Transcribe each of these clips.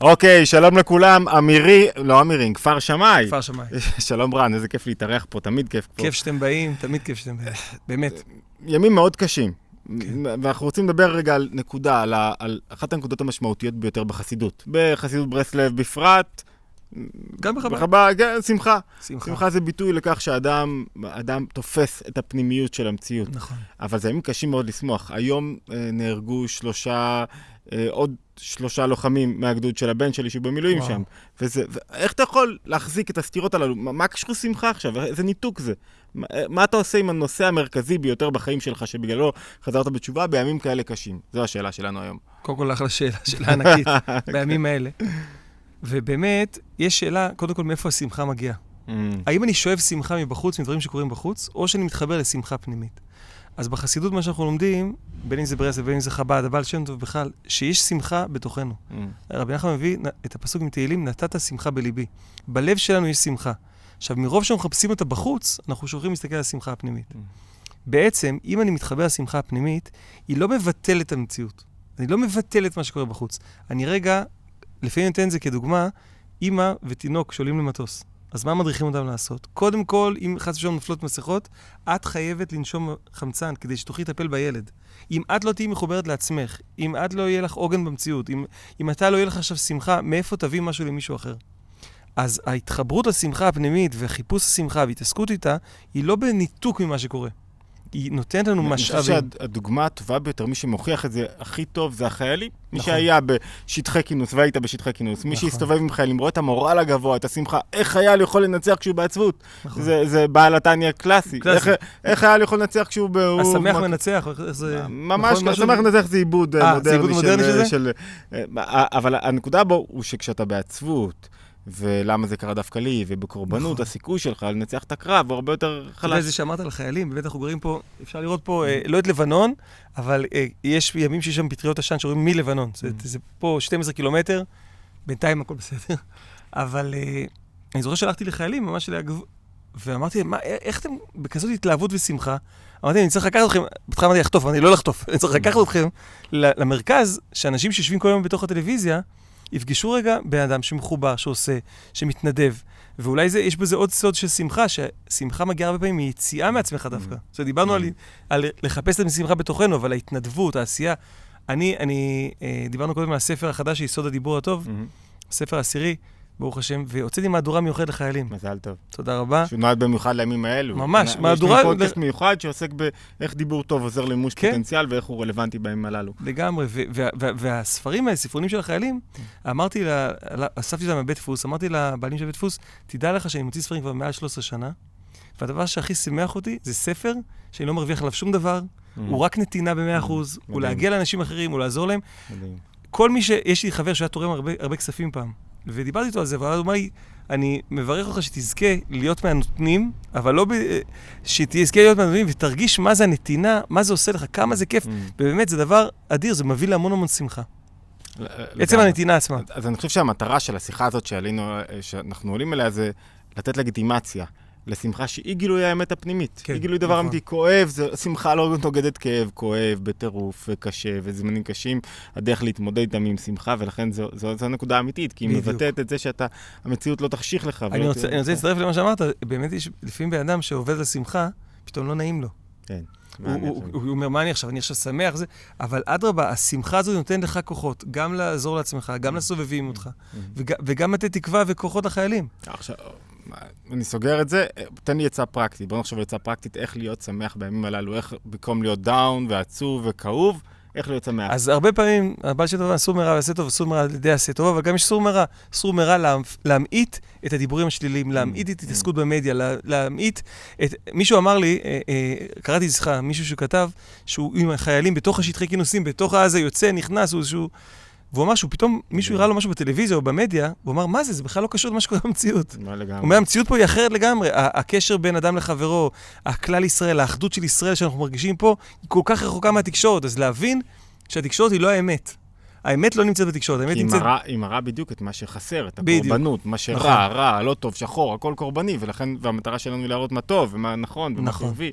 אוקיי, שלום לכולם, אמירי, לא אמירים, כפר שמאי. כפר שמאי. שלום רן, איזה כיף להתארח פה, תמיד כיף פה. כיף שאתם באים, תמיד כיף שאתם באים. באמת. ימים מאוד קשים. כן. ואנחנו רוצים לדבר רגע על נקודה, על, על אחת הנקודות המשמעותיות ביותר בחסידות. בחסידות ברסלב בפרט, גם בחב"ד. בחב"ד, כן, שמחה. שמחה. שמחה זה ביטוי לכך שאדם אדם תופס את הפנימיות של המציאות. נכון. אבל זה ימים קשים מאוד לשמוח. היום אה, נהרגו שלושה, אה, עוד שלושה לוחמים מהגדוד של הבן שלי שהוא במילואים וואו. שם. וזה, ואיך אתה יכול להחזיק את הסתירות הללו? מה, מה קשור שמחה עכשיו? איזה ניתוק זה? מה, אה, מה אתה עושה עם הנושא המרכזי ביותר בחיים שלך, שבגללו חזרת בתשובה בימים כאלה קשים? זו השאלה שלנו היום. קודם כל, אחלה שאלה, שאלה ענקית, בימים האלה. ובאמת, יש שאלה, קודם כל, מאיפה השמחה מגיעה? Mm, האם אני שואב שמחה מבחוץ, מדברים שקורים בחוץ, או שאני מתחבר לשמחה פנימית? אז בחסידות, מה שאנחנו לומדים, בין אם זה ברסלב, בין אם זה חב"ד, הבעל שם טוב בכלל, שיש שמחה בתוכנו. mm, רבי נחמן מביא את הפסוק מתהילים, נתת שמחה בליבי. בלב שלנו יש שמחה. עכשיו, מרוב שאנחנו מחפשים אותה בחוץ, אנחנו שוכחים להסתכל על השמחה הפנימית. Mm. בעצם, אם אני מתחבר לשמחה הפנימית, היא לא מבטלת את המציאות. אני לא מבטל את מה שקורה בחוץ. אני רגע, לפעמים נותן את זה כדוגמה, אימא ותינוק שעולים למטוס. אז מה מדריכים אותם לעשות? קודם כל, אם חס ושלום נופלות מסכות, את חייבת לנשום חמצן כדי שתוכלי לטפל בילד. אם את לא תהיי מחוברת לעצמך, אם את לא יהיה לך עוגן במציאות, אם, אם אתה לא יהיה לך עכשיו שמחה, מאיפה תביא משהו למישהו אחר? אז ההתחברות לשמחה הפנימית וחיפוש השמחה והתעסקות איתה, היא לא בניתוק ממה שקורה. היא נותנת לנו אני חושב משאבים. שהדוגמה הטובה ביותר, מי שמוכיח את זה הכי טוב, זה החיילים. מי נכון. שהיה בשטחי כינוס, והיית בשטחי כינוס, מי נכון. שהסתובב עם חיילים, רואה את המורל הגבוה, את השמחה, איך חייל יכול לנצח כשהוא בעצבות? נכון. זה, זה בעל התניא קלאסי. קלאסי. איך, איך חייל יכול לנצח כשהוא... ב- הוא- השמח מה- מנצח, או איך זה... ממש, נכון, משהו- השמח מנצח זה עיבוד אה, אה, זה מודרני. עיבוד מודרני של זה? של, אה, אבל הנקודה בו הוא שכשאתה בעצבות, ולמה זה קרה דווקא לי, ובקורבנות, נכון. הסיכוי שלך לנצח את הקרב הוא הרבה יותר אתה יודע, חלש. זה שאמרת על חיילים, באמת אנחנו גרים פה, אפשר לראות פה, אה, לא את לבנון, אבל אה, יש ימים שיש שם פטריות עשן שרואים מלבנון. זה, Mm. זה פה 12 קילומטר, בינתיים הכל בסדר. אבל אה, אני זוכר שהלכתי לחיילים, ממש להגב... ואמרתי, להם, "מה, א- איך אתם בכזאת התלהבות ושמחה? אמרתי, אני צריך לקחת אתכם, בהתחלה אמרתי לחטוף, אמרתי, לא לחטוף, אני צריך לקחת אתכם ל- למרכז, שאנשים שיושבים כל היום בתוך הטלוויזיה, יפגשו רגע בן אדם שמחובר, שעושה, שמתנדב. ואולי זה, יש בזה עוד סוד של שמחה, ששמחה מגיעה הרבה פעמים מיציאה מעצמך דווקא. Mm. זאת אומרת, דיברנו על, Mm. על לחפש את השמחה בתוכנו, אבל ההתנדבות, העשייה. אני, אני, אה, דיברנו קודם על הספר החדש, יסוד הדיבור הטוב, מהמם. הספר העשירי, ברוך השם, והוצאתי מהדורה מיוחדת לחיילים. מזל טוב. תודה רבה. שהוא נועד במיוחד לימים האלו. ממש, יש לנו מהדורה- פודקאסט מיוחד שעוסק באיך דיבור טוב עוזר למימוש כן. פוטנציאל ואיך הוא רלוונטי בימים הללו. לגמרי, והספרים האלה, ספרונים של החיילים, אמרתי, לה- אספתי אותם מבית דפוס, אמרתי לבעלים של בית דפוס, תדע לך שאני מוציא ספרים כבר מעל 13 שנה, והדבר שהכי שימח אותי זה ספר שאני לא מרוויח עליו שום דבר, הוא רק נתינה ב-100%, הוא מדהים. להגיע לאנשים אחרים, הוא לעזור להם. כל מי ש... יש לי חבר שהיה תורם הרבה, הרבה כספים פעם, ודיברתי איתו על זה, והוא אמר לי, אני מברך אותך שתזכה להיות מהנותנים, אבל לא ב... שתזכה להיות מהנותנים ותרגיש מה זה הנתינה, מה זה עושה לך, כמה זה כיף. Mm. ובאמת, זה דבר אדיר, זה מביא להמון המון שמחה. עצם. הנתינה עצמה. אז אני חושב שהמטרה של השיחה הזאת שעלינו, אה, שאנחנו עולים אליה, זה לתת לגיטימציה לשמחה שהיא גילוי האמת הפנימית. כן, היא גילוי דבר נכון. אמיתי. כואב, זה, שמחה לא נוגדת כאב, כואב, בטירוף, וקשה, וזמנים קשים. הדרך להתמודד איתם עם שמחה, ולכן זו, זו, זו הנקודה האמיתית, כי היא בדיוק. מבטאת את זה שאתה, המציאות לא תחשיך לך. אני רוצה אני רוצה להצטרף למה שאמרת, באמת יש לפעמים בן אדם שעובד על שמחה, פתאום לא נעים לו. כן. הוא- הוא עכשיו? הוא אומר, מה אני עכשיו? אני עכשיו שמח, זה... אבל אדרבה, השמחה הזו נותנת לך כוחות, גם לעזור לעצמך, גם לסובבים אותך, וג- וגם לתת תקווה וכוחות לחיילים. עכשיו, אני סוגר את זה, תן לי עצה פרקטית. בוא נחשוב על עצה פרקטית, איך להיות שמח בימים הללו, איך במקום להיות דאון ועצוב וכאוב, איך להיות שמח. אז הרבה פעמים, הבעל של טוב, אסור מרע ועשה טוב, אסור מרע על ידי עשה טוב, אבל גם יש אסור מרע. אסור מרע לה- להמעיט את הדיבורים השליליים, להמעיט את התעסקות במדיה, לה- להמעיט את... מישהו אמר לי, אה, אה, קראתי, סליחה, מישהו שכתב, שהוא עם החיילים בתוך השטחי כינוסים, בתוך העזה, יוצא, נכנס, הוא איזשהו... והוא אמר שהוא פתאום, מישהו הראה לו משהו בטלוויזיה או במדיה, הוא אמר, מה זה? זה בכלל לא קשור למה שקורה במציאות. מה הוא לגמרי? אומר, המציאות פה היא אחרת לגמרי. הקשר בין אדם לחברו, הכלל ישראל, האחדות של ישראל שאנחנו מרגישים פה, היא כל כך רחוקה מהתקשורת. אז להבין שהתקשורת היא לא האמת. האמת לא נמצאת בתקשורת, האמת כי נמצאת... מראה- היא מראה בדיוק את מה שחסר, את. הקורבנות, מה נכון. שרע, רע, לא טוב, שחור, הכל קורבני, ולכן, והמטרה שלנו היא להראות מה טוב, ומה נכון, ומה נכון. חיובי,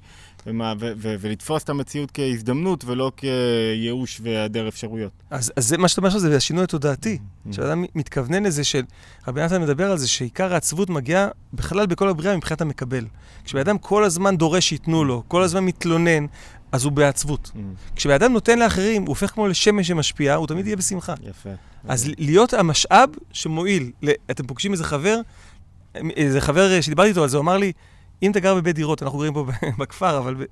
ומה- ו- ו- ולתפוס את המציאות כהזדמנות ולא כייאוש והיעדר אפשרויות. אז, אז זה מה שאתה אומר עכשיו, זה השינוי התודעתי. Mm. שאדם מתכוונן לזה של... רבי נתן מדבר על זה שעיקר העצבות מגיעה בכלל בכל הבריאה מבחינת המקבל. כשבן אדם כל הזמן דורש שייתנו לו, כל הזמן מתלונן, אז הוא בעצבות. Mm, כשבן נותן לאחרים, הוא הופך כמו לשמש שמשפיעה, הוא תמיד יהיה בשמחה. יפה. אז להיות המשאב שמועיל, אתם פוגשים איזה חבר, איזה חבר שדיברתי איתו על זה, הוא אמר לי, אם אתה גר בבית דירות, אנחנו גרים פה בכפר, אבל ב-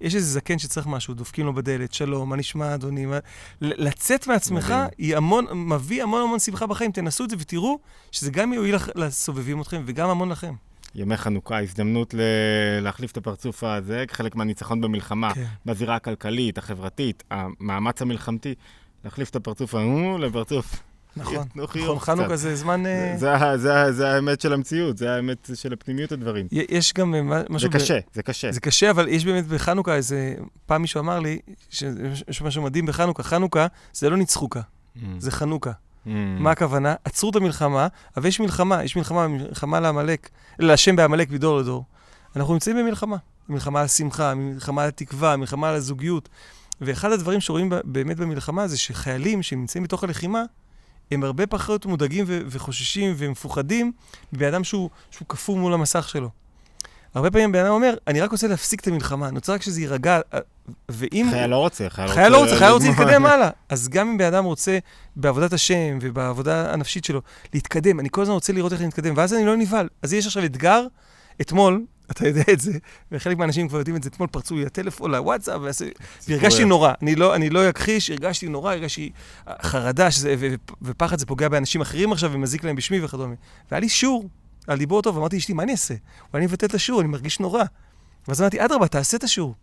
יש איזה זקן שצריך משהו, דופקים לו בדלת, שלום, מה נשמע, אדוני? מה... לצאת מעצמך. היא המון, מביא המון המון שמחה בחיים. תנסו את זה ותראו שזה גם יועיל לסובבים אתכם וגם המון לכם. ימי חנוכה, הזדמנות ל- להחליף את הפרצוף הזה, חלק מהניצחון במלחמה, כן. בזירה הכלכלית, החברתית, המאמץ המלחמתי, להחליף את הפרצוף ההוא לפרצוף. נכון. נכון. חנוכה זה זמן... אה, זה, ה- זה, ה- זה האמת של המציאות, זה האמת של הפנימיות הדברים. יש גם אה, משהו... זה ב- קשה, זה קשה. זה קשה, אבל יש באמת בחנוכה איזה... פעם מישהו אמר לי, שיש משהו מדהים בחנוכה, חנוכה זה לא נצחוקה, Mm. זה חנוכה. Mm. מה הכוונה? עצרו את המלחמה, אבל יש מלחמה, יש מלחמה, מלחמה לעמלק, להשם בעמלק מדור לדור. אנחנו נמצאים במלחמה. מלחמה על שמחה, מלחמה על תקווה, מלחמה על הזוגיות. ואחד הדברים שרואים באמת במלחמה זה שחיילים שנמצאים בתוך הלחימה, הם הרבה פחות מודאגים וחוששים ומפוחדים מבן אדם שהוא, שהוא קפוא מול המסך שלו. הרבה פעמים בן אדם אומר, אני רק רוצה להפסיק את המלחמה, אני רוצה רק שזה יירגע, אה, ואם... חייל לא רוצה, חייל חייל לא רוצה, חייל רוצה. להתקדם הלאה. אז גם אם בן אדם רוצה בעבודת השם ובעבודה הנפשית שלו להתקדם, אני כל הזמן רוצה לראות איך אני מתקדם, ואז אני לא נבהל. אז יש עכשיו אתגר, אתמול, אתה יודע את זה, וחלק מהאנשים כבר יודעים את זה, אתמול פרצו לי לטלפון, לוואטסאפ, והרגשתי נורא. אני לא, אני לא אכחיש, הרגשתי נורא, הרגשתי אה, חרדה, שזה, ו- ו- ופחד זה פוגע באנשים אחרים עכשיו ומזיק להם בשמי וכדומה. והיה לי שיעור על דיבור טוב, אמרתי לאשתי, מה אני אעשה? אולי אני אבטל את השיעור, אני מרגיש נורא. ואז אמרתי, אדרבה, תעשה את השיעור.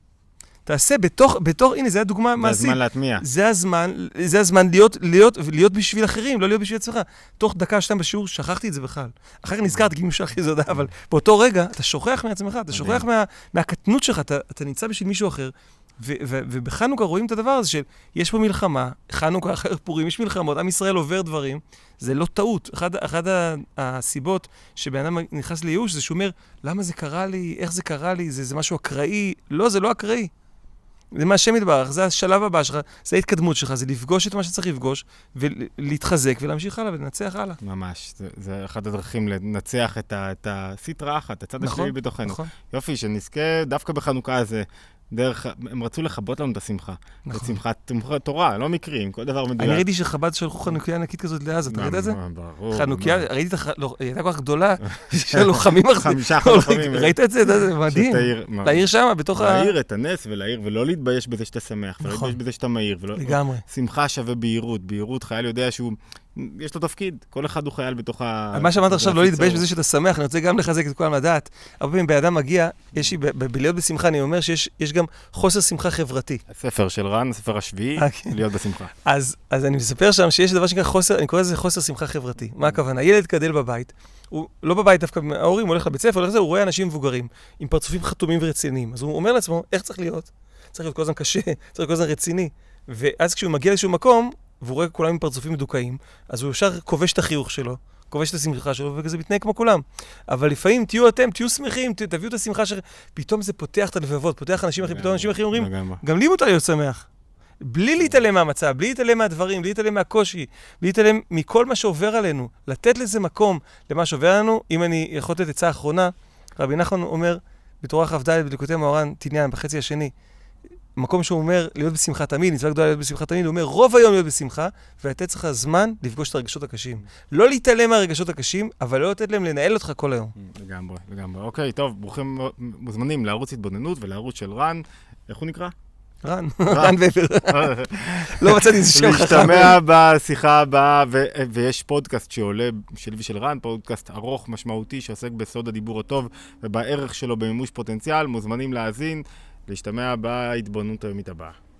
תעשה בתוך, בתוך, הנה, זו הדוגמה זה מעשית. הזמן להטמיע. זה הזמן, זה הזמן להיות, להיות, להיות בשביל אחרים, לא להיות בשביל עצמך. תוך דקה, שתיים בשיעור, שכחתי את זה בכלל. אחר כך נזכרתי, כי לי איזה הודעה, אבל באותו רגע, אתה שוכח מעצמך, אתה שוכח מה, מהקטנות שלך, אתה, אתה נמצא בשביל מישהו אחר. ו- ו- ובחנוכה רואים את הדבר הזה של, יש פה מלחמה, חנוכה אחר פורים, יש מלחמות, עם ישראל עובר דברים, זה לא טעות. אחד ה- הסיבות שבן אדם נכנס לייאוש זה שהוא אומר, למה זה קרה לי, איך זה קרה לי, זה, זה משהו אקראי. לא, זה לא אקראי. זה מהשם יתברך, זה השלב הבא שלך, זה ההתקדמות שלך, זה לפגוש את מה שצריך לפגוש, ולהתחזק ולהמשיך הלאה ולנצח הלאה. ממש, זה, זה אחת הדרכים לנצח את, ה, את אחת, הצד נכון, השלילי בתוכנו. נכון, יופי, שנזכה דווקא בחנוכה הזה, דרך, הם רצו לכבות לנו את השמחה. את נכון. שמחת שמחת תורה, לא מקרים, כל דבר מדויק. אני ראיתי שחב"ד שלחו חנוכיה ענקית כזאת לעזה, אתה ראית את זה? ברור. חנוכיה, ראיתי את הח... לא, היא הייתה כל כך גדולה, של לוחמים אחרים. חמישה לוחמים. ראית את זה? זה מדהים. להעיר שם, בתוך ה... להעיר את הנס ולהעיר, ולא להתבייש בזה שאתה שמח, ולא נכון. להתבייש בזה שאתה מהיר. לגמרי. שמחה שווה בהירות, בהירות חייל יודע שהוא, יש לו תפקיד, כל אחד הוא חייל בתוך ה... מה שאמרת עכשיו, לא להתבייש. בזה שאתה שמח, אני רוצה גם לחזק את כולם לדעת. הרבה פעמים בן אדם מגיע, יש לי, בלהיות בשמחה, אני אומר שיש יש גם חוסר שמחה חברתי. הספר של רן, הספר השביעי, אה, כן. להיות בשמחה. אז, אז אני מספר שם שיש דבר שנקרא חוסר, אני קורא לזה חוסר שמחה חברתי. מה הכוונה? ילד גדל בבית, הוא לא בבית דווקא, ההורים הולך לבית ספר, הולך לזה, הוא רואה אנשים מבוגרים, עם פרצופים חתומים ורציניים. אז הוא אומר לעצמו, איך צריך להיות? צריך להיות כל הזמן קשה, צריך להיות כל הזמן רציני. ואז כשהוא מגיע לאיזשהו מקום, והוא רואה כולם עם פרצופים מדוכאים, אז הוא ישר כובש את החיוך שלו, כובש את השמחה שלו, וכזה מתנהג כמו כולם. אבל לפעמים תהיו אתם, תהיו שמחים, ת- תביאו את השמחה שלכם. פתאום זה פותח את הלבבות, פותח אנשים אחרים, פתאום אנשים אחרים אומרים. גם לי מותר להיות שמח. בלי להתעלם מהמצב, בלי להתעלם מהדברים, בלי להתעלם מהקושי, בלי להתעלם מכל מה שעובר עלינו, לתת לזה מקום למה שעובר עלינו. אם אני יכול לתת עצה אחרונה, רבי נחמן אומר בתורה כ"ד בדקותי מאורן תניין, בחצי השני, מקום שהוא אומר להיות בשמחה תמיד, מצווה גדולה להיות בשמחה תמיד, הוא אומר רוב היום להיות בשמחה, ולתת לך זמן לפגוש את הרגשות הקשים. לא להתעלם מהרגשות הקשים, אבל לא לתת להם לנהל אותך כל היום. לגמרי, לגמרי. אוקיי, טוב, ברוכים מוזמנים לערוץ התבוננות ולערוץ של רן. איך הוא נקרא? רן, רן ובר, לא מצאתי איזה שם חכם. להשתמע בשיחה הבאה, ויש פודקאסט שעולה, שלי ושל רן, פודקאסט ארוך, משמעותי, שעוסק בסוד הדיבור הטוב ובערך שלו במימוש פוטנציאל. מוזמנים להאזין, להשתמע בהתבוננות היומית הבאה.